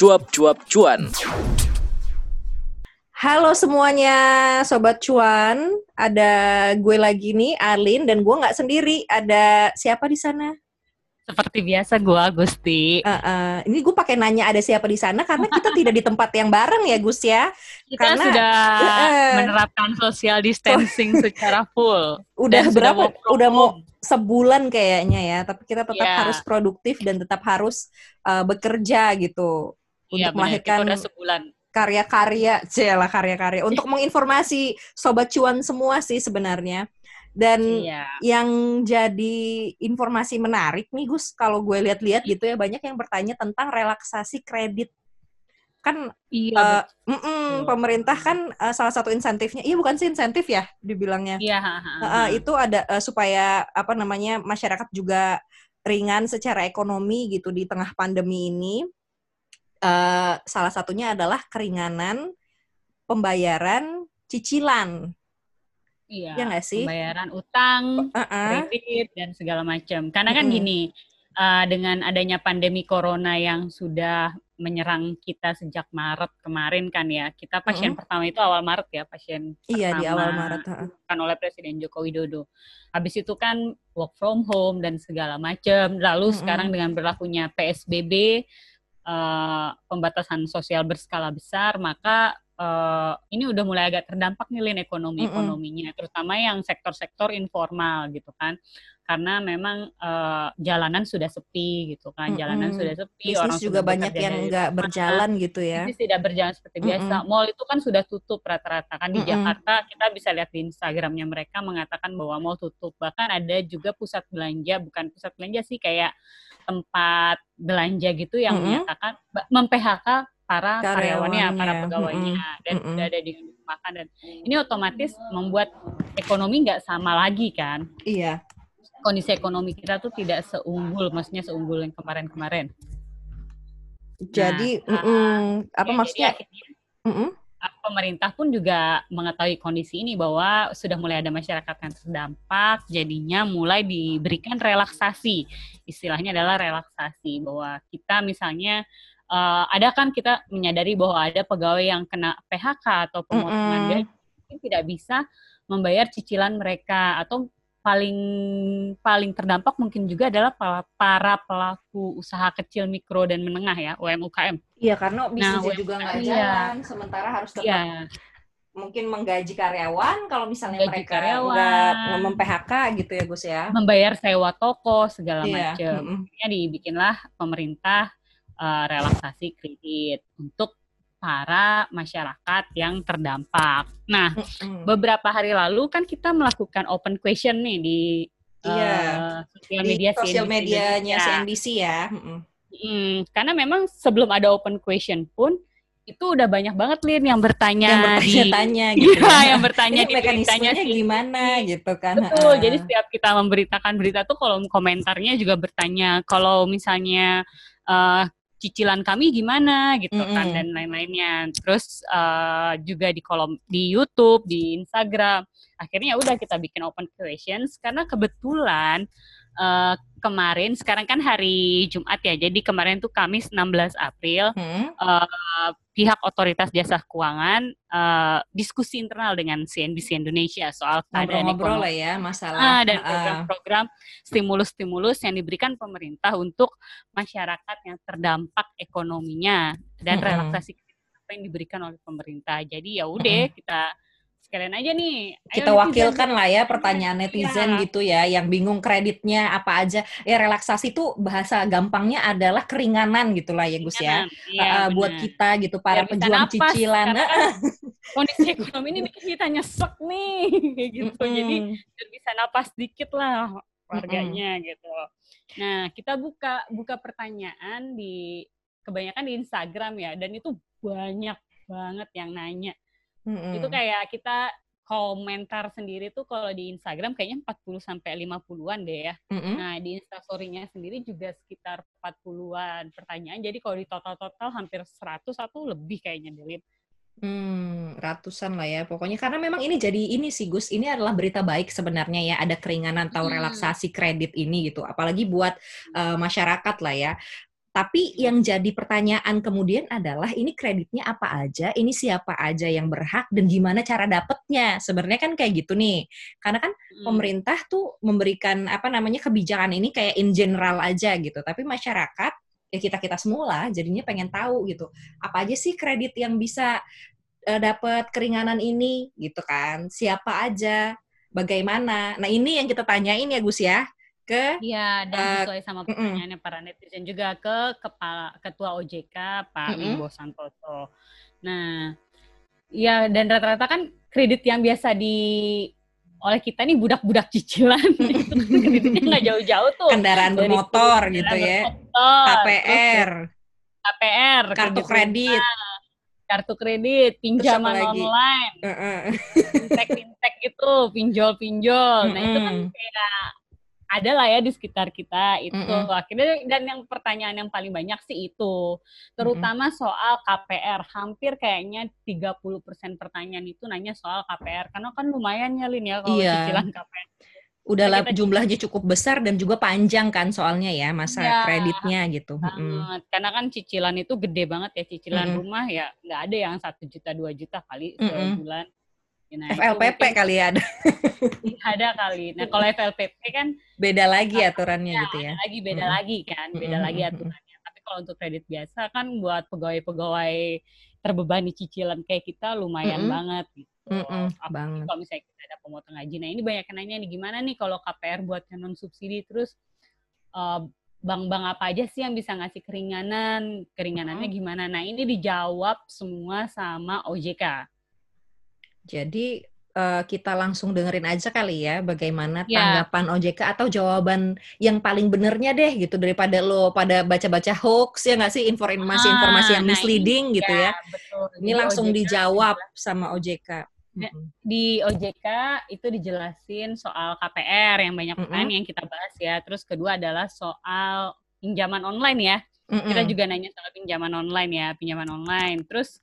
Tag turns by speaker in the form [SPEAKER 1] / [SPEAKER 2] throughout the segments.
[SPEAKER 1] cuap-cuap cuan.
[SPEAKER 2] Halo semuanya, Sobat Cuan. Ada gue lagi nih, Alin, dan gue nggak sendiri. Ada siapa di sana?
[SPEAKER 3] Seperti biasa gue Agusti.
[SPEAKER 2] Uh, uh, ini gue pakai nanya ada siapa di sana karena kita tidak di tempat yang bareng ya Gus ya.
[SPEAKER 3] Kita
[SPEAKER 2] Karena-
[SPEAKER 3] sudah
[SPEAKER 2] uh,
[SPEAKER 3] menerapkan social distancing secara full.
[SPEAKER 2] Udah berapa?
[SPEAKER 3] from
[SPEAKER 2] Udah mau sebulan kayaknya ya. Tapi kita tetap
[SPEAKER 3] Iya.
[SPEAKER 2] harus produktif dan tetap harus uh, bekerja gitu
[SPEAKER 3] Iya,
[SPEAKER 2] untuk
[SPEAKER 3] benar.
[SPEAKER 2] melahirkan
[SPEAKER 3] udah sebulan.
[SPEAKER 2] karya-karya, lah karya-karya untuk menginformasi sobat cuan semua sih sebenarnya. Dan
[SPEAKER 3] Iya.
[SPEAKER 2] yang jadi informasi menarik nih Gus, kalau gue lihat-lihat gitu ya banyak yang bertanya tentang relaksasi kredit. Kan
[SPEAKER 3] Iya.
[SPEAKER 2] mm-mm, pemerintah kan eh, salah satu insentifnya, iya bukan sih insentif ya dibilangnya.
[SPEAKER 3] Iya. ha, ha, ha.
[SPEAKER 2] eh, itu ada eh, supaya apa namanya masyarakat juga ringan secara ekonomi gitu di tengah pandemi ini. Eh, salah satunya adalah keringanan pembayaran cicilan,
[SPEAKER 3] Iya.
[SPEAKER 2] ya nggak sih?
[SPEAKER 3] Pembayaran utang,
[SPEAKER 2] Uh-uh.
[SPEAKER 3] kredit dan segala macam. Karena kan
[SPEAKER 2] Mm-mm.
[SPEAKER 3] gini, uh, dengan adanya pandemi corona yang sudah menyerang kita sejak Maret kemarin kan ya. Kita pasien pertama itu awal Maret ya, pasien
[SPEAKER 2] Iya di awal
[SPEAKER 3] pertama
[SPEAKER 2] Maret.
[SPEAKER 3] kan oleh Presiden Joko Widodo. Habis itu kan work from home dan segala macam. Lalu
[SPEAKER 2] Mm-mm.
[SPEAKER 3] sekarang dengan berlakunya PSBB eh, pembatasan sosial berskala besar, maka eh, ini udah mulai agak terdampak nih Lin ekonomi ekonominya, terutama yang sektor-sektor informal gitu kan. Karena memang eh, jalanan sudah sepi gitu kan, jalanan
[SPEAKER 2] Mm-mm.
[SPEAKER 3] sudah sepi, orang
[SPEAKER 2] Bisnis juga
[SPEAKER 3] sudah
[SPEAKER 2] banyak yang nggak berjalan gitu ya.
[SPEAKER 3] bisnis tidak berjalan seperti biasa. Mall itu kan sudah tutup rata-rata kan di
[SPEAKER 2] Mm-mm.
[SPEAKER 3] Jakarta. Kita bisa lihat di Instagramnya mereka mengatakan bahwa mall tutup. Bahkan ada juga pusat belanja, bukan pusat belanja sih kayak tempat belanja gitu yang
[SPEAKER 2] Mm-mm.
[SPEAKER 3] menyatakan mem-PHK para karyawannya, para pegawainya dan
[SPEAKER 2] Mm-mm.
[SPEAKER 3] sudah ada di makan dan ini otomatis membuat ekonomi nggak sama lagi kan.
[SPEAKER 2] Iya.
[SPEAKER 3] Kondisi ekonomi kita tuh tidak seumbul, maksudnya seumbul yang kemarin-kemarin.
[SPEAKER 2] Jadi,
[SPEAKER 3] Nah,
[SPEAKER 2] mm-mm, apa
[SPEAKER 3] Ya, jadi
[SPEAKER 2] maksudnya?
[SPEAKER 3] akhirnya
[SPEAKER 2] Mm-mm.
[SPEAKER 3] uh, pemerintah pun juga mengetahui kondisi ini bahwa sudah mulai ada masyarakat yang terdampak, jadinya mulai diberikan relaksasi. Istilahnya adalah relaksasi bahwa kita misalnya uh, ada kan kita menyadari bahwa ada pegawai yang kena PHK atau pemotongan
[SPEAKER 2] Mm-mm.
[SPEAKER 3] gaji mungkin tidak bisa membayar cicilan mereka atau paling paling terdampak mungkin juga adalah para, para pelaku usaha kecil mikro dan menengah ya UMKM.
[SPEAKER 2] Iya, karena bisnisnya
[SPEAKER 3] Nah,
[SPEAKER 2] juga nggak
[SPEAKER 3] iya.
[SPEAKER 2] jalan, sementara harus tetap
[SPEAKER 3] Iya.
[SPEAKER 2] mungkin menggaji karyawan kalau misalnya
[SPEAKER 3] Gaji
[SPEAKER 2] mereka
[SPEAKER 3] karyawan.
[SPEAKER 2] nggak nggak mem-PHK gitu ya Gus ya.
[SPEAKER 3] membayar sewa toko segala
[SPEAKER 2] Iya,
[SPEAKER 3] macam.
[SPEAKER 2] mm-mm.
[SPEAKER 3] Akhirnya dibikinlah pemerintah eh, relaksasi kredit untuk para masyarakat yang terdampak. Nah, beberapa hari lalu kan kita melakukan open question nih di
[SPEAKER 2] Iya.
[SPEAKER 3] eh, sosial
[SPEAKER 2] Di
[SPEAKER 3] media
[SPEAKER 2] sosial
[SPEAKER 3] CNBC
[SPEAKER 2] medianya. CNBC ya. Mm-mm.
[SPEAKER 3] Mm, karena memang sebelum ada open question pun itu udah banyak banget Lin yang bertanya
[SPEAKER 2] Yang
[SPEAKER 3] di
[SPEAKER 2] bertanya-tanya gitu.
[SPEAKER 3] Iya,
[SPEAKER 2] ya.
[SPEAKER 3] yang bertanya di beritanya
[SPEAKER 2] gimana gitu kan.
[SPEAKER 3] Betul, jadi setiap kita memberitakan berita tuh kolom komentarnya juga bertanya kalau misalnya eh, cicilan kami gimana gitu kan
[SPEAKER 2] Mm-mm.
[SPEAKER 3] dan lain-lainnya. Terus eh, juga di kolom di YouTube, di Instagram. Akhirnya ya udah kita bikin open questions karena kebetulan eh, kemarin sekarang kan hari Jumat ya. Jadi kemarin tuh Kamis 16 April
[SPEAKER 2] Hmm.
[SPEAKER 3] eh, pihak otoritas jasa keuangan eh, diskusi internal dengan CNBC Indonesia soal keadaan ekonomi
[SPEAKER 2] lah ya masalah.
[SPEAKER 3] Ah, dan program-program stimulus-stimulus yang diberikan pemerintah untuk masyarakat yang terdampak ekonominya dan relaksasi apa yang diberikan oleh pemerintah. Jadi ya udah kita sekalian aja nih. ayo
[SPEAKER 2] kita
[SPEAKER 3] netizen,
[SPEAKER 2] wakilkan lah ya pertanyaan netizen
[SPEAKER 3] Iya.
[SPEAKER 2] gitu ya yang bingung kreditnya apa aja ya relaksasi itu bahasa gampangnya adalah keringanan gitulah ya Gus ya
[SPEAKER 3] Iya,
[SPEAKER 2] Uh, buat kita gitu para
[SPEAKER 3] Biar bisa
[SPEAKER 2] pejuang
[SPEAKER 3] napas,
[SPEAKER 2] cicilan
[SPEAKER 3] kan kondisi ekonomi ini bikin kita nyesek nih gitu. Jadi
[SPEAKER 2] Mm-mm.
[SPEAKER 3] biar bisa napas dikit lah warganya gitu. Nah, kita buka buka pertanyaan di kebanyakan di Instagram ya dan itu banyak banget yang nanya.
[SPEAKER 2] Mm-mm.
[SPEAKER 3] Itu kayak kita komentar sendiri tuh kalau di Instagram kayaknya 40 sampai 50-an deh ya.
[SPEAKER 2] Mm-mm.
[SPEAKER 3] Nah, di Instastory-nya sendiri juga sekitar 40-an pertanyaan. Jadi kalau di total-total hampir 100 atau lebih kayaknya Delip.
[SPEAKER 2] Hmm, ratusan lah ya pokoknya karena memang ini jadi ini sih Gus ini adalah berita baik sebenarnya ya ada keringanan atau relaksasi kredit ini gitu apalagi buat uh, masyarakat lah ya Tapi yang jadi pertanyaan kemudian adalah ini kreditnya apa aja, ini siapa aja yang berhak dan gimana cara dapetnya. Sebenarnya kan kayak gitu nih. Karena kan hmm. pemerintah tuh memberikan apa namanya kebijakan ini kayak in general aja gitu. Tapi masyarakat ya kita-kita semula jadinya pengen tahu gitu. Apa aja sih kredit yang bisa uh, dapat keringanan ini gitu kan. Siapa aja, bagaimana. Nah, ini yang kita tanyain ya Gus ya ke
[SPEAKER 3] Iya, dan uh, sesuai sama pertanyaannya uh, para netizen juga ke kepala ketua OJK Pak uh, Wimbo Santoso. Nah, ya dan rata-rata kan kredit yang biasa di oleh kita nih budak-budak cicilan. Itu kan kreditnya nggak jauh-jauh tuh.
[SPEAKER 2] Kendaraan bermotor Dari gitu ya. motor, KPR
[SPEAKER 3] KPR
[SPEAKER 2] kartu kredit.
[SPEAKER 3] kartu kredit pinjaman online uh -uh. fintech fintech itu pinjol pinjol nah itu kan kayak ada lah ya di sekitar kita itu mm -hmm. akhirnya dan yang pertanyaan yang paling banyak sih itu terutama mm -hmm. soal KPR hampir kayaknya 30% pertanyaan itu nanya soal KPR karena kan lumayan ya Lin ya kalau iya. cicilan KPR
[SPEAKER 2] udahlah kita jumlahnya cukup besar dan juga panjang kan soalnya ya masa ya, kreditnya gitu.
[SPEAKER 3] Banget. Karena kan cicilan itu gede banget ya cicilan mm rumah ya nggak ada yang satu juta dua juta kali mm -hmm.
[SPEAKER 2] Nah, FLPP mungkin, kali ya ada.
[SPEAKER 3] ada kali. Nah, kalau FLPP kan
[SPEAKER 2] beda lagi aturannya ya, gitu ya.
[SPEAKER 3] Lagi beda hmm. lagi kan, beda hmm. lagi aturannya. Tapi kalau untuk kredit biasa kan buat pegawai-pegawai terbebani cicilan kayak kita lumayan hmm. banget gitu.
[SPEAKER 2] Mm banget.
[SPEAKER 3] Kalau misalnya kita ada pemotong gaji. Nah, ini banyak yang nanya nih gimana nih kalau KPR buat non subsidi terus uh, bank-bank apa aja sih yang bisa ngasih keringanan? Keringanannya gimana? Nah, ini dijawab semua sama OJK.
[SPEAKER 2] Jadi uh, kita langsung dengerin aja kali ya bagaimana yeah. tanggapan OJK atau jawaban yang paling benernya deh gitu daripada lo pada baca-baca hoax ya nggak sih informasi-informasi ah, yang nah misleading ini, gitu ya. ya. Betul. Ini langsung OJK dijawab juga. sama OJK.
[SPEAKER 3] Ya, di OJK itu dijelasin soal KPR yang banyak mm -hmm. kan yang kita bahas ya. Terus kedua adalah soal pinjaman online ya. Mm -hmm. Kita juga nanya soal pinjaman online ya, pinjaman online. Terus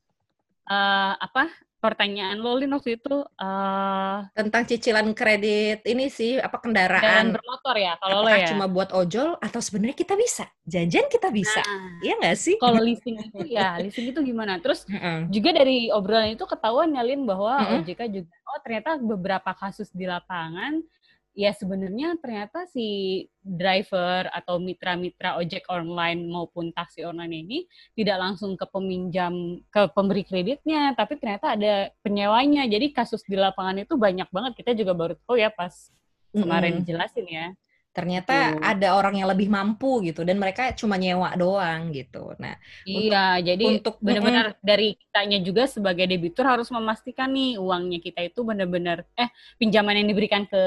[SPEAKER 3] uh, apa pertanyaan lo Lin waktu itu uh,
[SPEAKER 2] tentang cicilan kredit ini sih apa kendaraan?
[SPEAKER 3] Bermotor ya kalau lo ya?
[SPEAKER 2] cuma buat ojol atau sebenarnya kita bisa? Jajan kita bisa nah, iya nggak sih?
[SPEAKER 3] kalau leasing itu ya leasing itu gimana? Terus juga dari obrolan itu ketahuan ya Lin bahwa -uh. OJK juga oh ternyata beberapa kasus di lapangan ya sebenarnya ternyata si driver atau mitra-mitra ojek online maupun taksi online ini tidak langsung ke peminjam ke pemberi kreditnya, tapi ternyata ada penyewanya. Jadi kasus di lapangan itu banyak banget. Kita juga baru tahu ya pas kemarin mm -hmm. jelasin ya.
[SPEAKER 2] Ternyata gitu. ada orang yang lebih mampu gitu dan mereka cuma nyewa doang gitu. Nah,
[SPEAKER 3] iya, untuk, jadi untuk benar-benar mm -mm. dari kitanya juga sebagai debitur harus memastikan nih uangnya kita itu benar-benar eh pinjaman yang diberikan ke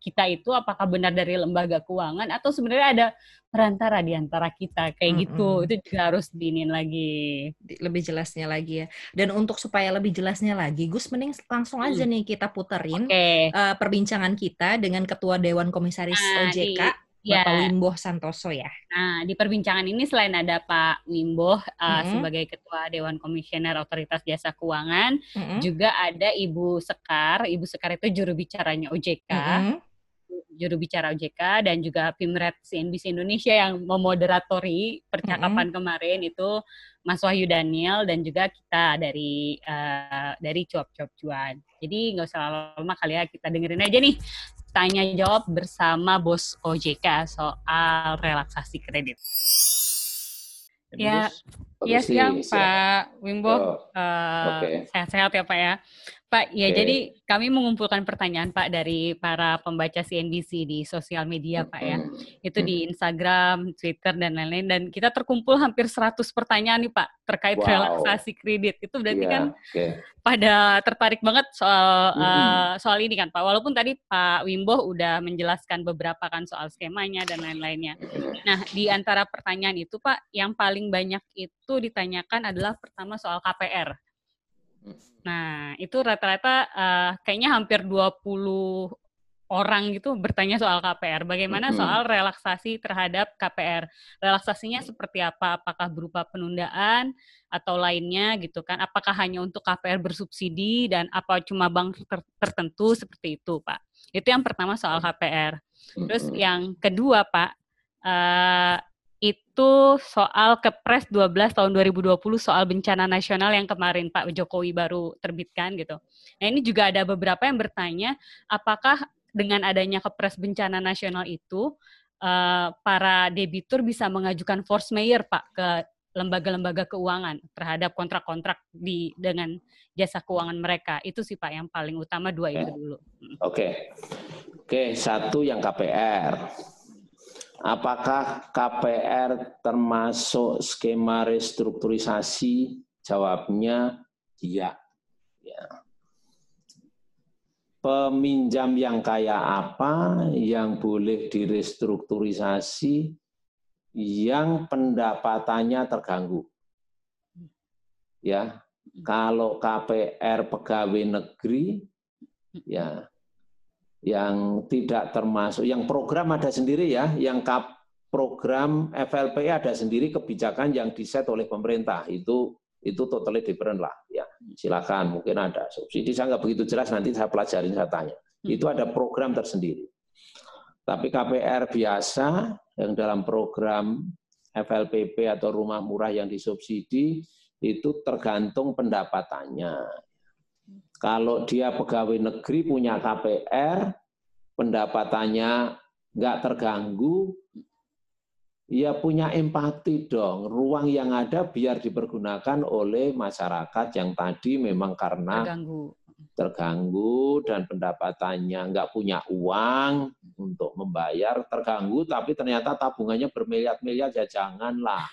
[SPEAKER 3] kita itu apakah benar dari lembaga keuangan atau sebenarnya ada perantara di antara kita kayak mm -hmm. gitu itu juga harus diinin lagi
[SPEAKER 2] lebih jelasnya lagi ya dan untuk supaya lebih jelasnya lagi Gus mending langsung aja hmm. nih kita puterin okay. uh, eh, perbincangan kita dengan ketua Dewan Komisaris nah, OJK di... Ya. Bapak Wimbo Santoso ya.
[SPEAKER 3] Nah, di perbincangan ini selain ada Pak Wimbo uh, mm-hmm. sebagai Ketua Dewan Komisioner Otoritas Jasa Keuangan, mm-hmm. juga ada Ibu Sekar. Ibu Sekar itu juru bicaranya OJK. Mm-hmm juru bicara OJK dan juga Pimret CNBC Indonesia yang memoderatori percakapan mm -hmm. kemarin itu Mas Wahyu Daniel dan juga kita dari uh, dari cuap-cuap cuan. Jadi nggak usah lama-lama kali ya kita dengerin aja nih tanya jawab bersama bos OJK soal relaksasi kredit. Ya, ya siang Pak Wimbo. Oh, uh, okay. Sehat-sehat ya Pak ya. Pak, ya okay. jadi kami mengumpulkan pertanyaan Pak dari para pembaca CNBC di sosial media Pak ya. Itu di Instagram, Twitter dan lain-lain dan kita terkumpul hampir 100 pertanyaan nih Pak terkait wow. relaksasi kredit. Itu berarti yeah, kan okay. pada tertarik banget soal mm -hmm. uh, soal ini kan Pak. Walaupun tadi Pak Wimbo udah menjelaskan beberapa kan soal skemanya dan lain-lainnya. Nah, di antara pertanyaan itu Pak, yang paling banyak itu ditanyakan adalah pertama soal KPR. Nah, itu rata-rata uh, kayaknya hampir 20 orang gitu bertanya soal KPR. Bagaimana soal relaksasi terhadap KPR? Relaksasinya seperti apa? Apakah berupa penundaan atau lainnya gitu kan? Apakah hanya untuk KPR bersubsidi dan apa cuma bank ter tertentu seperti itu, Pak? Itu yang pertama soal KPR. Terus yang kedua, Pak, uh, itu soal Kepres 12 tahun 2020 soal bencana nasional yang kemarin Pak Jokowi baru terbitkan gitu. Nah ini juga ada beberapa yang bertanya apakah dengan adanya Kepres bencana nasional itu uh, para debitur bisa mengajukan force mayor Pak ke lembaga-lembaga keuangan terhadap kontrak-kontrak di dengan jasa keuangan mereka. Itu sih Pak yang paling utama dua itu dulu.
[SPEAKER 1] Hmm. Oke. Okay. Oke, satu yang KPR. Apakah KPR termasuk skema restrukturisasi? Jawabnya iya. Ya. Peminjam yang kaya apa yang boleh direstrukturisasi yang pendapatannya terganggu. Ya, kalau KPR pegawai negeri ya yang tidak termasuk yang program ada sendiri ya, yang kap, program FLP ada sendiri kebijakan yang diset oleh pemerintah. Itu itu totally different lah ya. Silakan mungkin ada subsidi. Saya nggak begitu jelas nanti saya pelajarin saya tanya. Hmm. itu ada program tersendiri. Tapi KPR biasa yang dalam program FLPP atau rumah murah yang disubsidi itu tergantung pendapatannya kalau dia pegawai negeri punya KPR, pendapatannya nggak terganggu, ya punya empati dong. Ruang yang ada biar dipergunakan oleh masyarakat yang tadi memang karena terganggu, terganggu dan pendapatannya nggak punya uang untuk membayar, terganggu, tapi ternyata tabungannya bermiliar-miliar, ya janganlah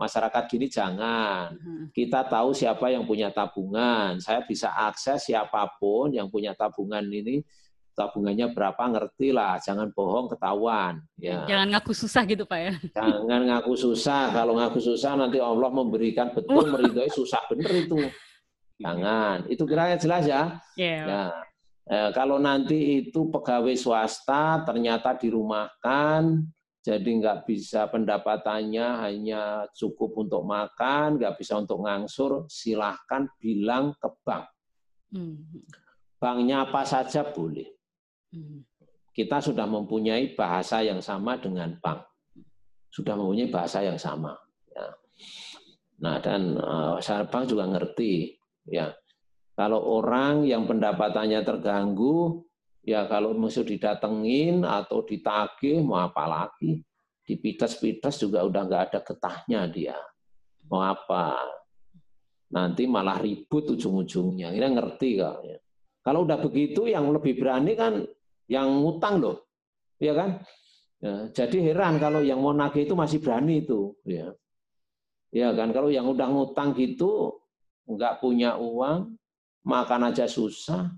[SPEAKER 1] masyarakat gini jangan. Hmm. Kita tahu siapa yang punya tabungan. Saya bisa akses siapa pun yang punya tabungan ini tabungannya berapa ngerti lah, jangan bohong ketahuan.
[SPEAKER 3] Ya. Jangan ngaku susah gitu pak ya.
[SPEAKER 1] Jangan ngaku susah, kalau ngaku susah nanti Allah memberikan betul meridhoi susah bener itu. Jangan, itu kira jelas ya. Yeah. Ya. Eh, kalau nanti itu pegawai swasta ternyata dirumahkan, jadi nggak bisa pendapatannya hanya cukup untuk makan, nggak bisa untuk ngangsur, silahkan bilang ke bank. Hmm. Banknya apa saja boleh. Hmm. Kita sudah mempunyai bahasa yang sama dengan bank. Sudah mempunyai bahasa yang sama. Ya. Nah dan uh, bank juga ngerti. Ya, kalau orang yang pendapatannya terganggu, Ya kalau musuh didatengin atau ditagih mau apa lagi? Dipites-pites juga udah nggak ada getahnya dia. Mau apa? Nanti malah ribut ujung-ujungnya. Kita ngerti kok. Ya. Kalau udah begitu yang lebih berani kan yang ngutang loh. Ya kan? Ya, jadi heran kalau yang mau nagih itu masih berani itu. Ya. ya kan kalau yang udah ngutang gitu nggak punya uang, makan aja susah,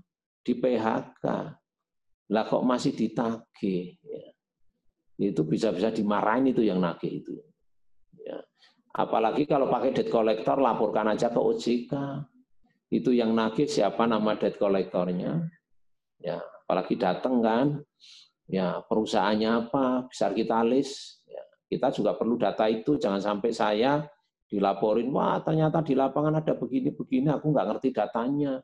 [SPEAKER 1] di PHK. Lah kok masih ditagih? Ya. Itu bisa-bisa dimarahin itu yang nagih itu. Ya. Apalagi kalau pakai debt collector, laporkan aja ke OJK. Itu yang nagih siapa nama debt collectornya. Ya, apalagi datang kan, ya perusahaannya apa, besar kita list. Ya, kita juga perlu data itu, jangan sampai saya dilaporin, wah ternyata di lapangan ada begini-begini, aku nggak ngerti datanya.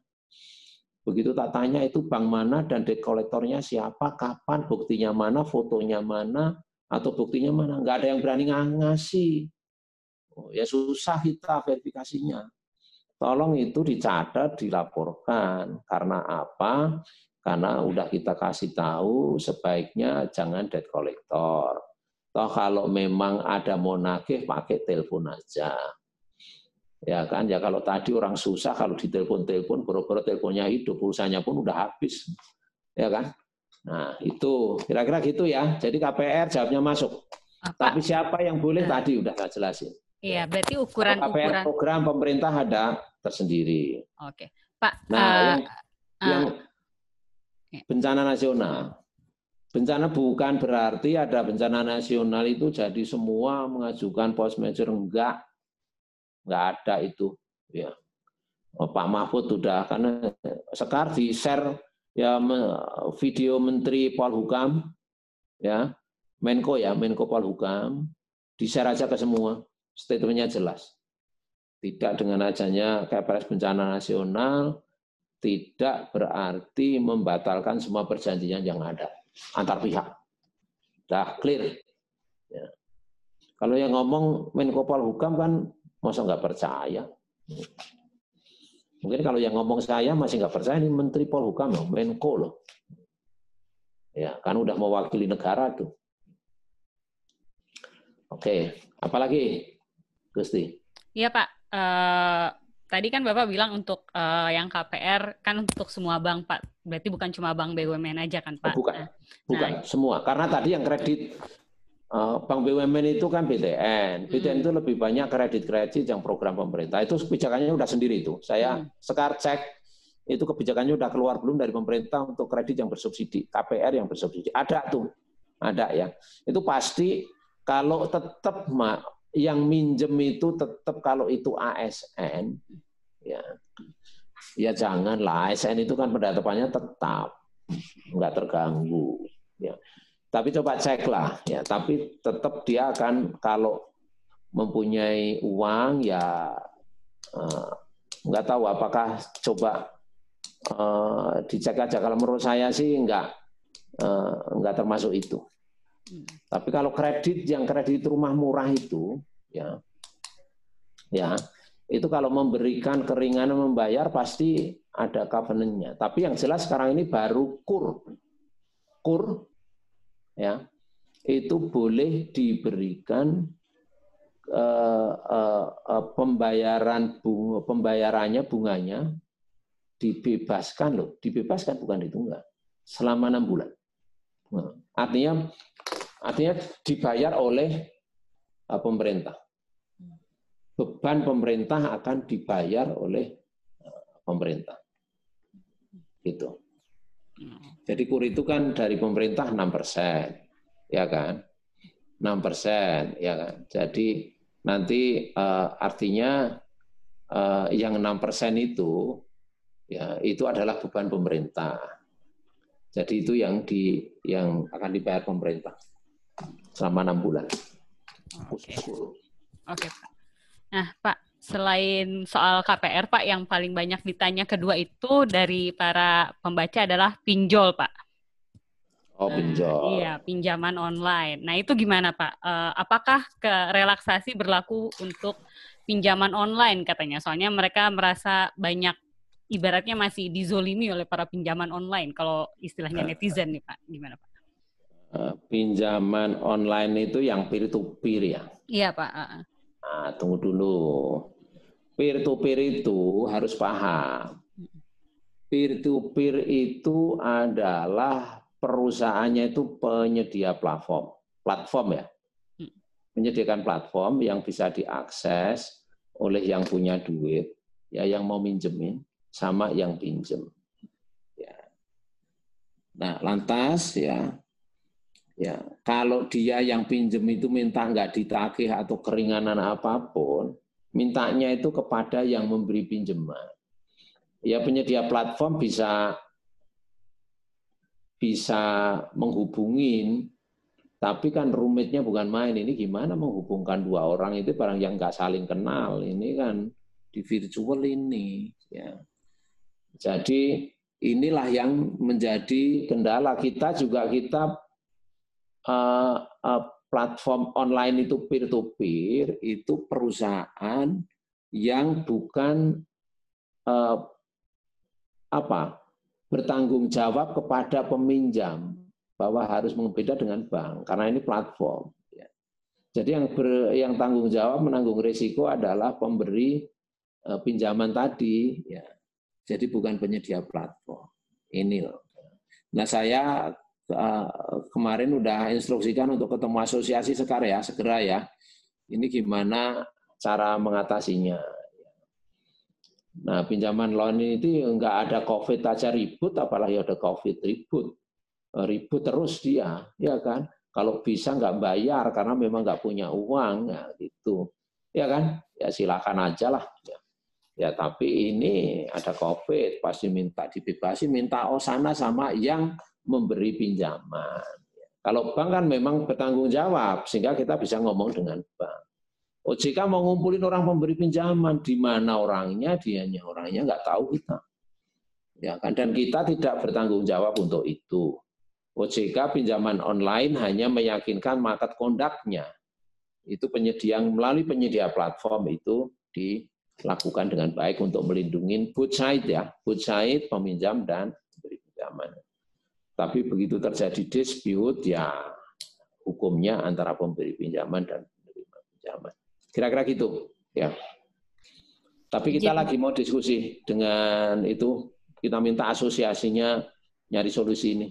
[SPEAKER 1] Begitu tak tanya itu bank mana dan debt kolektornya siapa, kapan, buktinya mana, fotonya mana, atau buktinya mana. Nggak ada yang berani ngasih. Oh, ya susah kita verifikasinya. Tolong itu dicatat, dilaporkan. Karena apa? Karena udah kita kasih tahu sebaiknya jangan debt kolektor. Toh kalau memang ada mau nagih pakai telepon aja Ya kan, ya kalau tadi orang susah kalau ditelepon-telepon, boro-boro teleponnya hidup, pulsanya pun udah habis. Ya kan? Nah, itu kira-kira gitu ya. Jadi KPR jawabnya masuk. Apa? Tapi siapa yang boleh nah. tadi udah saya jelasin.
[SPEAKER 3] Iya, berarti ukuran
[SPEAKER 1] KPR ukuran program pemerintah ada tersendiri.
[SPEAKER 3] Oke. Pak,
[SPEAKER 1] nah, uh, yang, uh, yang bencana nasional. Bencana bukan berarti ada bencana nasional itu jadi semua mengajukan post major enggak nggak ada itu ya oh, Pak Mahfud sudah karena sekarang di share ya video Menteri Polhukam ya Menko ya Menko Polhukam di share aja ke semua statementnya jelas tidak dengan adanya KPRS bencana nasional tidak berarti membatalkan semua perjanjian yang ada antar pihak. Dah clear. Ya. Kalau yang ngomong Menko Polhukam kan masa nggak percaya. Mungkin kalau yang ngomong saya masih nggak percaya ini Menteri Polhukam loh, Menko loh. Ya, kan udah mewakili negara tuh. Oke, apalagi Gusti?
[SPEAKER 3] Iya Pak, uh, tadi kan Bapak bilang untuk uh, yang KPR kan untuk semua bank Pak, berarti bukan cuma bank BUMN aja kan Pak?
[SPEAKER 1] Bukan, nah, bukan nah, semua. Karena tadi yang kredit bank BUMN itu kan BTN, BTN hmm. itu lebih banyak kredit-kredit yang program pemerintah. Itu kebijakannya udah sendiri itu. Saya hmm. sekarang cek itu kebijakannya udah keluar belum dari pemerintah untuk kredit yang bersubsidi, KPR yang bersubsidi. Ada tuh, ada ya. Itu pasti kalau tetap yang minjem itu tetap kalau itu ASN, ya, ya janganlah ASN itu kan pendatapannya tetap nggak terganggu. Tapi coba cek lah, ya. Tapi tetap dia akan kalau mempunyai uang ya uh, nggak tahu apakah coba uh, dicek aja. Kalau menurut saya sih nggak uh, nggak termasuk itu. Tapi kalau kredit yang kredit rumah murah itu, ya, ya, itu kalau memberikan keringanan membayar pasti ada covenantnya. Tapi yang jelas sekarang ini baru kur, kur, ya, itu boleh diberikan uh, uh, uh, pembayaran bunga, pembayarannya bunganya dibebaskan loh, dibebaskan bukan ditunggal selama enam bulan. Nah, artinya Artinya dibayar oleh uh, pemerintah. Beban pemerintah akan dibayar oleh pemerintah. Gitu. Jadi kur itu kan dari pemerintah 6 persen, ya kan? 6 persen, ya kan? Jadi nanti uh, artinya uh, yang 6 persen itu, ya itu adalah beban pemerintah. Jadi itu yang di yang akan dibayar pemerintah selama enam bulan.
[SPEAKER 3] Oke, okay. okay, Pak. Nah, Pak, selain soal KPR, Pak, yang paling banyak ditanya kedua itu dari para pembaca adalah pinjol, Pak.
[SPEAKER 1] Oh, pinjol.
[SPEAKER 3] Nah, iya, pinjaman online. Nah, itu gimana, Pak? Uh, apakah ke relaksasi berlaku untuk pinjaman online katanya? Soalnya mereka merasa banyak ibaratnya masih dizolimi oleh para pinjaman online kalau istilahnya netizen nih, Pak. Gimana, Pak?
[SPEAKER 1] Eh, pinjaman online itu yang peer to peer ya.
[SPEAKER 3] Iya Pak.
[SPEAKER 1] Nah, tunggu dulu. Peer to peer itu harus paham. Peer to peer itu adalah perusahaannya itu penyedia platform, platform ya. Menyediakan platform yang bisa diakses oleh yang punya duit, ya yang mau minjemin sama yang pinjem. Ya. Nah, lantas ya Ya, kalau dia yang pinjem itu minta nggak ditagih atau keringanan apa pun, mintanya itu kepada yang memberi pinjaman. Ya penyedia platform bisa bisa menghubungin, tapi kan rumitnya bukan main. Ini gimana menghubungkan dua orang itu barang yang nggak saling kenal. Ini kan di virtual ini. Ya. Jadi inilah yang menjadi kendala kita juga kita uh, uh, platform online itu peer to peer itu perusahaan yang bukan uh, apa bertanggung jawab kepada peminjam bahwa harus berbeda dengan bank karena ini platform. Ya. Jadi yang ber, yang tanggung jawab menanggung risiko adalah pemberi uh, pinjaman tadi. Ya. Jadi bukan penyedia platform. Ini loh. Nah saya kemarin udah instruksikan untuk ketemu asosiasi sekarang ya, segera ya. Ini gimana cara mengatasinya. Nah, pinjaman loan ini enggak ada COVID aja ribut, apalagi ada COVID ribut. Eh, ribut terus dia, ya kan? Kalau bisa nggak bayar karena memang nggak punya uang, ya gitu. Ya kan? Ya silakan aja lah. Ya. ya tapi ini ada COVID, pasti minta dibebasi, minta osana sama yang memberi pinjaman. Kalau bank kan memang bertanggung jawab, sehingga kita bisa ngomong dengan bank. OJK mau ngumpulin orang pemberi pinjaman, di mana orangnya, dianya orangnya nggak tahu kita. Ya kan dan kita tidak bertanggung jawab untuk itu. OJK pinjaman online hanya meyakinkan market conduct-nya. itu penyedia melalui penyedia platform itu dilakukan dengan baik untuk melindungi both side ya, both side peminjam dan pemberi pinjaman. Tapi begitu terjadi dispute ya hukumnya antara pemberi pinjaman dan penerima pinjaman. Kira-kira gitu ya. Tapi kita lagi mau diskusi dengan itu, kita minta asosiasinya nyari solusi ini.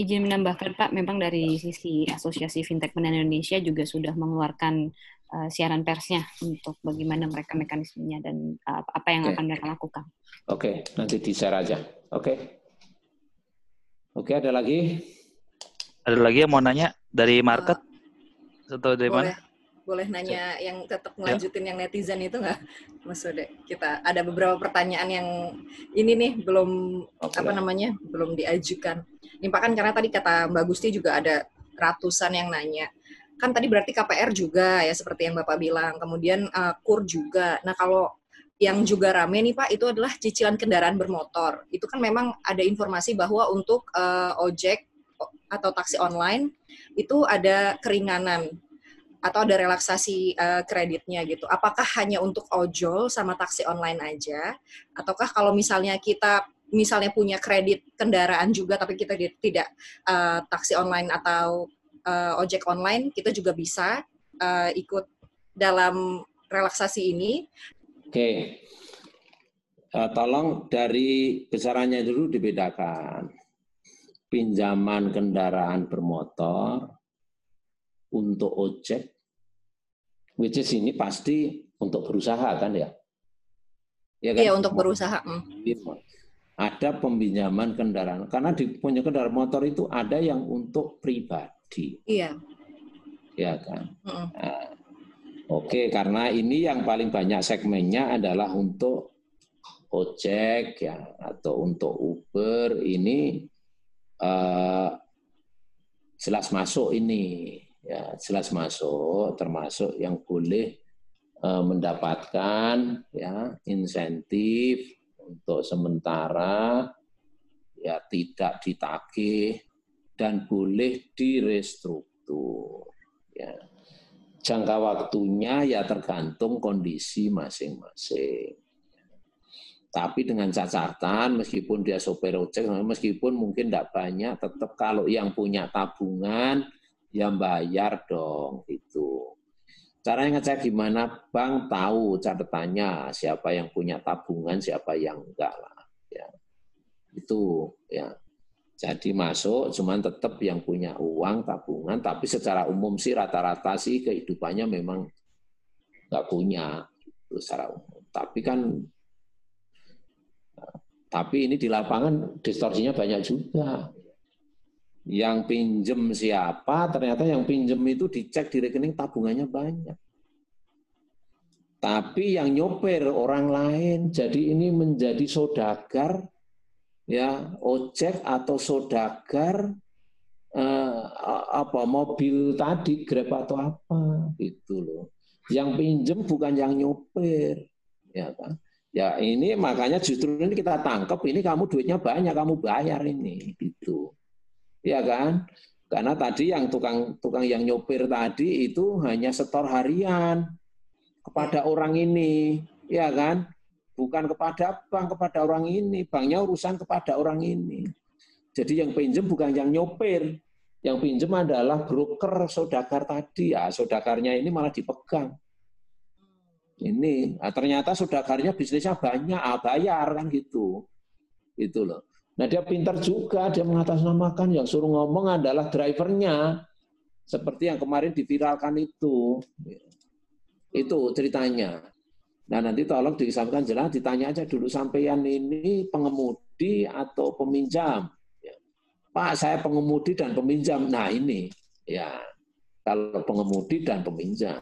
[SPEAKER 4] Izin menambahkan Pak, memang dari sisi Asosiasi Fintech Penan Indonesia juga sudah mengeluarkan uh, siaran persnya untuk bagaimana mereka mekanismenya dan uh, apa yang okay. akan mereka lakukan.
[SPEAKER 1] Oke, okay, nanti di-share aja. Oke. Okay. Oke, ada lagi?
[SPEAKER 5] Ada lagi yang mau nanya dari market? Uh, atau dari
[SPEAKER 2] boleh. mana? boleh nanya yang tetap ngelanjutin ya. yang netizen itu nggak, Mas Ode? Kita ada beberapa pertanyaan yang ini nih belum okay. apa namanya belum diajukan. Ini Pak kan karena tadi kata Mbak Gusti juga ada ratusan yang nanya. Kan tadi berarti KPR juga ya seperti yang Bapak bilang. Kemudian uh, KUR juga. Nah kalau yang juga rame nih Pak itu adalah cicilan kendaraan bermotor. Itu kan memang ada informasi bahwa untuk uh, ojek atau taksi online itu ada keringanan atau ada relaksasi uh, kreditnya gitu. Apakah hanya untuk ojol sama taksi online aja ataukah kalau misalnya kita misalnya punya kredit kendaraan juga tapi kita tidak uh, taksi online atau uh, ojek online, kita juga bisa uh, ikut dalam relaksasi ini.
[SPEAKER 1] Oke. Uh, tolong dari besarannya dulu dibedakan. Pinjaman kendaraan bermotor untuk ojek which is ini pasti untuk berusaha kan ya?
[SPEAKER 2] ya kan? Iya untuk berusaha. Hmm.
[SPEAKER 1] Ada peminjaman kendaraan karena di punya kendaraan motor itu ada yang untuk pribadi.
[SPEAKER 2] Iya.
[SPEAKER 1] Ya kan. Hmm. Nah, Oke, karena ini yang paling banyak segmennya adalah untuk ojek ya atau untuk Uber ini uh, jelas masuk ini ya jelas masuk termasuk yang boleh uh, mendapatkan ya insentif untuk sementara ya tidak ditagih dan boleh direstruktur ya jangka waktunya ya tergantung kondisi masing-masing tapi dengan catatan meskipun dia sopir ojek meskipun mungkin tidak banyak tetap kalau yang punya tabungan ya bayar dong itu. Caranya ngecek gimana bank tahu catatannya siapa yang punya tabungan siapa yang enggak lah ya. Itu ya. Jadi masuk cuman tetap yang punya uang tabungan tapi secara umum sih rata-rata sih kehidupannya memang enggak punya itu secara umum. Tapi kan tapi ini di lapangan distorsinya banyak juga yang pinjem siapa, ternyata yang pinjem itu dicek di rekening tabungannya banyak. Tapi yang nyopir orang lain, jadi ini menjadi sodagar, ya ojek atau sodagar eh, apa mobil tadi grab atau apa gitu loh. Yang pinjem bukan yang nyopir, ya kan? Ya ini makanya justru ini kita tangkap ini kamu duitnya banyak kamu bayar ini gitu. Ya kan? Karena tadi yang tukang tukang yang nyopir tadi itu hanya setor harian kepada orang ini, ya kan? Bukan kepada bank, kepada orang ini. Banknya urusan kepada orang ini. Jadi yang pinjam bukan yang nyopir. Yang pinjam adalah broker sodagar tadi. Ya, sodagarnya ini malah dipegang. Ini, nah, ternyata sodagarnya bisnisnya banyak, ah, bayar kan gitu. Itu loh. Nah dia pintar juga, dia mengatasnamakan yang suruh ngomong adalah drivernya. Seperti yang kemarin diviralkan itu. Itu ceritanya. Nah nanti tolong disampaikan jelas, ditanya aja dulu sampean ini pengemudi atau peminjam. Ya. Pak saya pengemudi dan peminjam. Nah ini ya kalau pengemudi dan peminjam.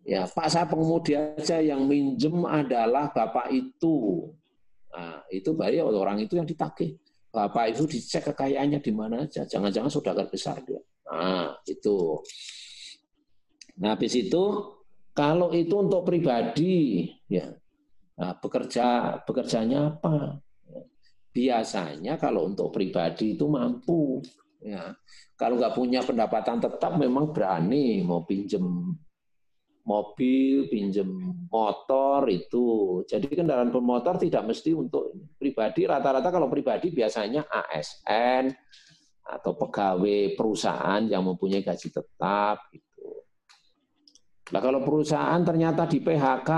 [SPEAKER 1] Ya Pak saya pengemudi aja yang minjem adalah bapak itu. Nah, itu baru orang itu yang ditagih. Bapak itu dicek kekayaannya di mana aja. Jangan-jangan saudagar besar dia. Nah, itu. Nah, habis itu kalau itu untuk pribadi, ya, nah, bekerja bekerjanya apa? Biasanya kalau untuk pribadi itu mampu, Ya. Kalau nggak punya pendapatan tetap memang berani mau pinjem mobil, pinjem motor itu. Jadi kendaraan bermotor tidak mesti untuk pribadi. Rata-rata kalau pribadi biasanya ASN atau pegawai perusahaan yang mempunyai gaji tetap. Gitu. Nah kalau perusahaan ternyata di PHK,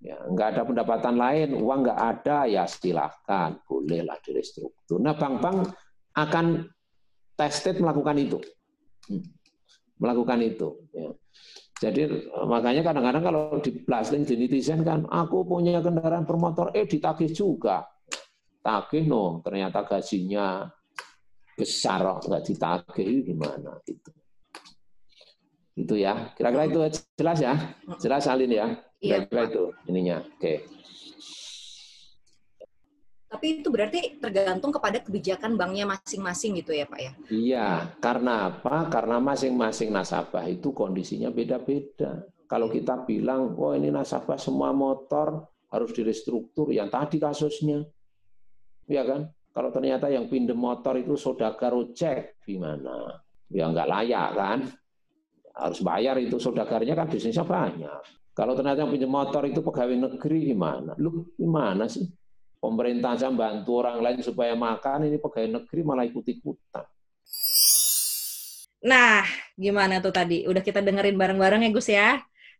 [SPEAKER 1] ya nggak ada pendapatan lain, uang nggak ada, ya silahkan, bolehlah direstruktur. Nah bank-bank akan tested melakukan itu, hmm. melakukan itu. Ya. Jadi makanya kadang-kadang kalau di blasting di netizen kan, aku punya kendaraan bermotor, eh ditagih juga. Tagih no, ternyata gajinya besar, nggak ditagih gimana itu. Itu ya, kira-kira itu jelas ya, jelas Alin ya, iya, kira-kira itu ininya. Oke.
[SPEAKER 2] Tapi itu berarti tergantung kepada kebijakan banknya masing-masing gitu ya Pak ya?
[SPEAKER 1] Iya, karena apa? Karena masing-masing nasabah itu kondisinya beda-beda. Kalau kita bilang, oh ini nasabah semua motor harus direstruktur, yang tadi kasusnya. Ya kan? Kalau ternyata yang pinjam motor itu saudagar ojek, gimana? Ya nggak layak kan? Harus bayar itu saudagarnya kan bisnisnya banyak. Kalau ternyata yang pinjam motor itu pegawai negeri gimana? Lu gimana sih? pemerintah aja bantu orang lain supaya makan, ini pegawai negeri malah ikut-ikutan.
[SPEAKER 2] Nah, gimana tuh tadi? Udah kita dengerin bareng-bareng ya Gus ya?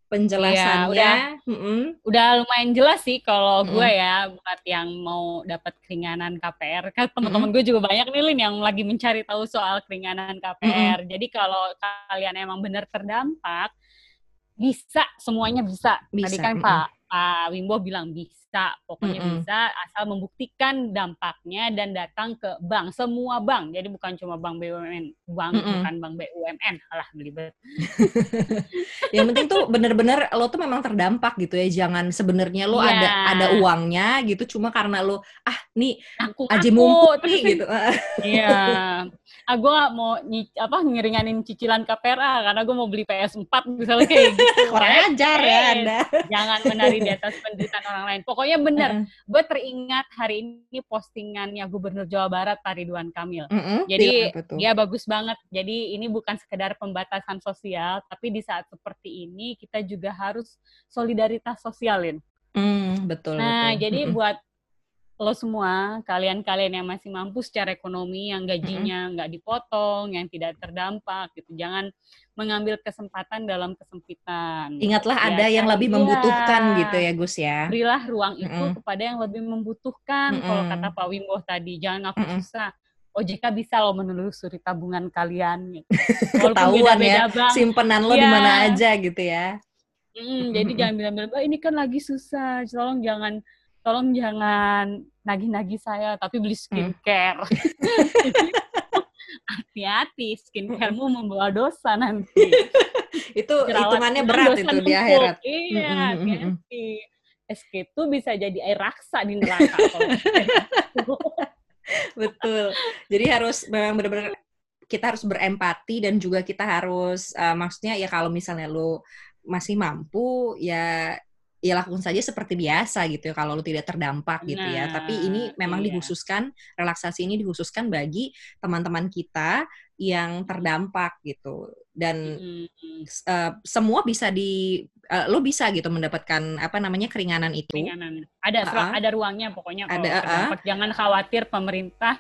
[SPEAKER 2] Penjelasannya. Ya,
[SPEAKER 3] udah, mm -hmm. udah lumayan jelas sih kalau mm. gue ya buat yang mau dapat keringanan KPR. Kan teman-teman mm. gue juga banyak nih Lin yang lagi mencari tahu soal keringanan KPR. Mm. Jadi kalau kalian emang benar terdampak, bisa semuanya bisa. bisa. Tadi kan mm. Pak Pak Wimbo bilang bisa bisa, pokoknya mm -hmm. bisa asal membuktikan dampaknya dan datang ke bank, semua bank. Jadi bukan cuma bank BUMN, bank mm -hmm. bukan bank BUMN, alah belibet.
[SPEAKER 2] yang penting tuh bener-bener lo tuh memang terdampak gitu ya, jangan sebenarnya lo yeah. ada ada uangnya gitu, cuma karena lo ah nih aku, aja mumput nih gitu.
[SPEAKER 3] Iya. ah gue mau apa ngeringanin cicilan KPRA karena gue mau beli PS4 misalnya kayak gitu.
[SPEAKER 2] Kurang ajar ya Anda.
[SPEAKER 3] Jangan menari di atas penderitaan orang lain. Pokoknya bener, uh -uh. gue teringat hari ini postingannya Gubernur Jawa Barat Pak Ridwan Kamil. Uh -uh. Jadi ya bagus banget. Jadi ini bukan sekedar pembatasan sosial, tapi di saat seperti ini kita juga harus solidaritas sosialin.
[SPEAKER 2] Mm, betul.
[SPEAKER 3] Nah,
[SPEAKER 2] betul.
[SPEAKER 3] jadi uh -uh. buat lo semua, kalian-kalian yang masih mampu secara ekonomi, yang gajinya nggak dipotong, yang tidak terdampak, gitu. Jangan mengambil kesempatan dalam kesempitan.
[SPEAKER 2] Ingatlah ya, ada yang kan? lebih membutuhkan ya, gitu ya, Gus ya.
[SPEAKER 3] Berilah ruang itu mm -hmm. kepada yang lebih membutuhkan. Mm -hmm. Kalau kata Pak Wimbo tadi, jangan ngaku mm -hmm. susah. OJK bisa lo menelusuri tabungan kalian. Gitu.
[SPEAKER 2] Ketahuan ya, bank, simpenan lo ya. di mana aja gitu ya.
[SPEAKER 3] Mm, jadi jangan bilang-bilang, oh, ini kan lagi susah, tolong jangan tolong jangan nagih-nagih saya tapi beli skincare. Hmm. Hati-hati, skincaremu membawa dosa nanti.
[SPEAKER 2] itu hitungannya berat itu di akhirat.
[SPEAKER 3] Iya, hati-hati. SK itu bisa jadi air raksa di neraka.
[SPEAKER 2] Betul. Jadi harus memang benar-benar kita harus berempati dan juga kita harus uh, maksudnya ya kalau misalnya lo masih mampu ya ya lakukan saja seperti biasa gitu ya kalau lu tidak terdampak gitu ya. Tapi ini memang iya. dikhususkan relaksasi ini dikhususkan bagi teman-teman kita yang terdampak gitu. Dan mm-hmm. uh, semua bisa di uh, lo bisa gitu mendapatkan apa namanya keringanan itu.
[SPEAKER 3] Keringanan. Ada uh-uh. ada ruangnya pokoknya kalau ada, terdampak. Uh-uh. Jangan khawatir pemerintah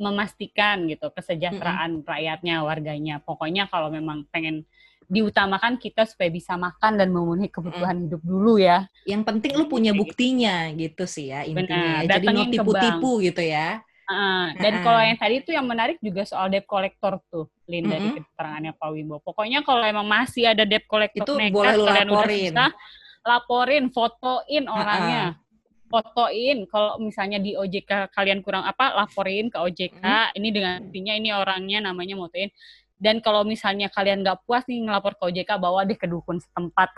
[SPEAKER 3] memastikan gitu kesejahteraan mm-hmm. rakyatnya, warganya. Pokoknya kalau memang pengen diutamakan kita supaya bisa makan dan memenuhi kebutuhan hmm. hidup dulu ya.
[SPEAKER 2] Yang penting lu punya buktinya gitu sih ya intinya. Benar, Jadi no tipu-tipu gitu ya.
[SPEAKER 3] Uh, dan uh. kalau yang tadi itu yang menarik juga soal debt collector tuh, Lin mm -hmm. dari keterangannya Pak Wimbo. Pokoknya kalau emang masih ada debt collector
[SPEAKER 2] itu nekat, boleh lu laporin. Udah
[SPEAKER 3] laporin, fotoin orangnya. Uh -uh. Fotoin kalau misalnya di OJK kalian kurang apa, laporin ke OJK. Mm -hmm. Ini dengan artinya ini orangnya namanya motoin dan kalau misalnya kalian nggak puas nih ngelapor ke OJK, bawa deh ke dukun setempat.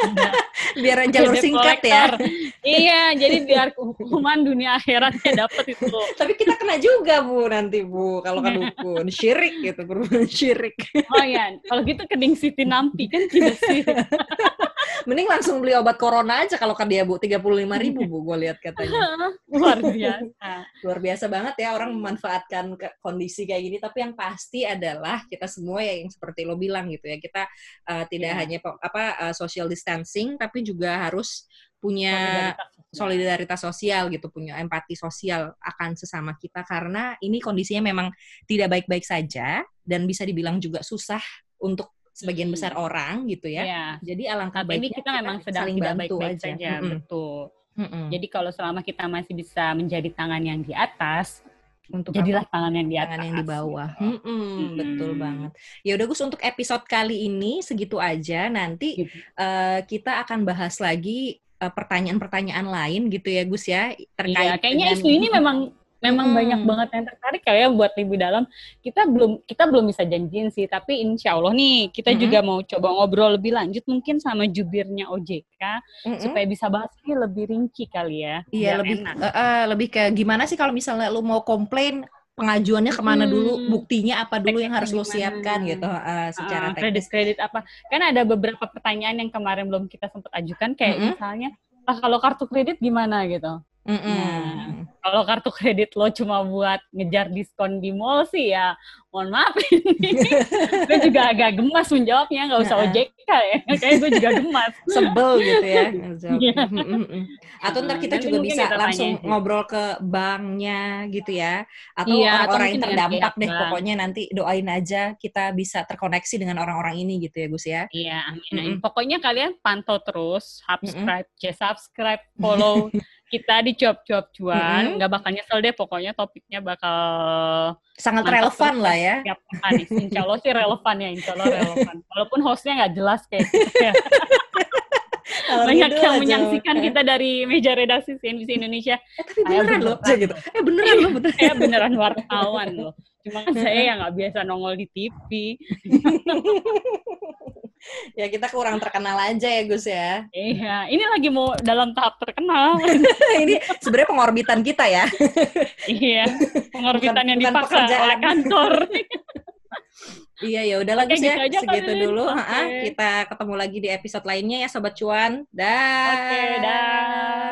[SPEAKER 2] biar jalur singkat ya.
[SPEAKER 3] iya, jadi biar hukuman dunia akhiratnya dapat itu.
[SPEAKER 2] Tapi kita kena juga Bu nanti Bu kalau ke dukun. Syirik gitu, perbuatan syirik.
[SPEAKER 3] oh iya, kalau gitu kening Siti Nampi kan tidak sih.
[SPEAKER 2] Mending langsung beli obat corona aja kalau kan dia Bu, 35 ribu Bu, gue lihat katanya.
[SPEAKER 3] Luar biasa.
[SPEAKER 2] Luar biasa banget ya orang memanfaatkan kondisi kayak gini, tapi yang pasti adalah kita semua ya yang seperti lo bilang gitu ya, kita uh, tidak yeah. hanya apa uh, social distancing, tapi juga harus punya solidaritas sosial gitu, punya empati sosial akan sesama kita karena ini kondisinya memang tidak baik-baik saja dan bisa dibilang juga susah untuk sebagian besar hmm. orang gitu ya.
[SPEAKER 3] ya.
[SPEAKER 2] Jadi alangkah baiknya
[SPEAKER 3] ini kita, memang sedang saling tidak baik-baik saja, mm -hmm. betul. Mm -hmm. Jadi kalau selama kita masih bisa menjadi tangan yang di atas, untuk jadilah apa? tangan yang di atas.
[SPEAKER 2] Tangan yang di bawah. Mm -mm, hmm. Betul banget. Ya udah Gus untuk episode kali ini segitu aja. Nanti gitu. uh, kita akan bahas lagi eh, pertanyaan-pertanyaan uh, lain gitu ya Gus ya
[SPEAKER 3] terkait. Iya, kayaknya isu ini memang memang hmm. banyak banget yang tertarik kayak buat lebih dalam kita belum kita belum bisa janjiin sih tapi insya Allah nih kita hmm. juga mau coba ngobrol lebih lanjut mungkin sama jubirnya OJK hmm. supaya bisa bahas ini lebih rinci kali ya
[SPEAKER 2] iya lebih uh, uh, lebih kayak gimana sih kalau misalnya lu mau komplain pengajuannya ke mana hmm. dulu buktinya apa dulu yang harus lo siapkan gitu uh, secara uh,
[SPEAKER 3] kredit kredit apa kan ada beberapa pertanyaan yang kemarin belum kita sempat ajukan kayak -hmm. misalnya ah, kalau kartu kredit gimana gitu Mm -mm. Nah, kalau kartu kredit lo cuma buat ngejar diskon di mall sih ya, mohon maaf ini. gue juga agak gemas menjawabnya, nggak usah OJK ya. Kayaknya gue juga gemas.
[SPEAKER 2] Sebel gitu ya. Iya. Atau ntar kita juga bisa kita langsung tanya. ngobrol ke banknya gitu ya. Atau iya, orang-orang yang terdampak deh. Bang. Pokoknya nanti doain aja kita bisa terkoneksi dengan orang-orang ini gitu ya Gus ya.
[SPEAKER 3] Iya, amin. Mm -mm. Pokoknya kalian pantau terus, subscribe, mm -mm. subscribe, follow kita di cuap-cuap cuan, nggak mm -hmm. bakal nyesel deh pokoknya topiknya bakal
[SPEAKER 2] sangat relevan lah ya.
[SPEAKER 3] Setiap hari. Insya Allah sih relevan ya, insya Allah relevan. Walaupun hostnya nggak jelas kayak gitu ya. Banyak yang aja. menyaksikan kita dari meja redaksi CNBC Indonesia.
[SPEAKER 2] Eh, tapi beneran loh, gitu. Eh beneran loh, beneran.
[SPEAKER 3] Saya beneran wartawan loh. Cuma kan saya yang nggak biasa nongol di TV.
[SPEAKER 2] Ya kita kurang terkenal aja ya Gus ya.
[SPEAKER 3] Iya, ini lagi mau dalam tahap terkenal.
[SPEAKER 2] ini sebenarnya pengorbitan kita ya.
[SPEAKER 3] iya, pengorbitan bukan, yang dipaksa oleh kantor.
[SPEAKER 2] iya ya udahlah Gus ya, gitu segitu dulu. Okay. kita ketemu lagi di episode lainnya ya Sobat Cuan. Dah. Oke, okay,
[SPEAKER 3] dah.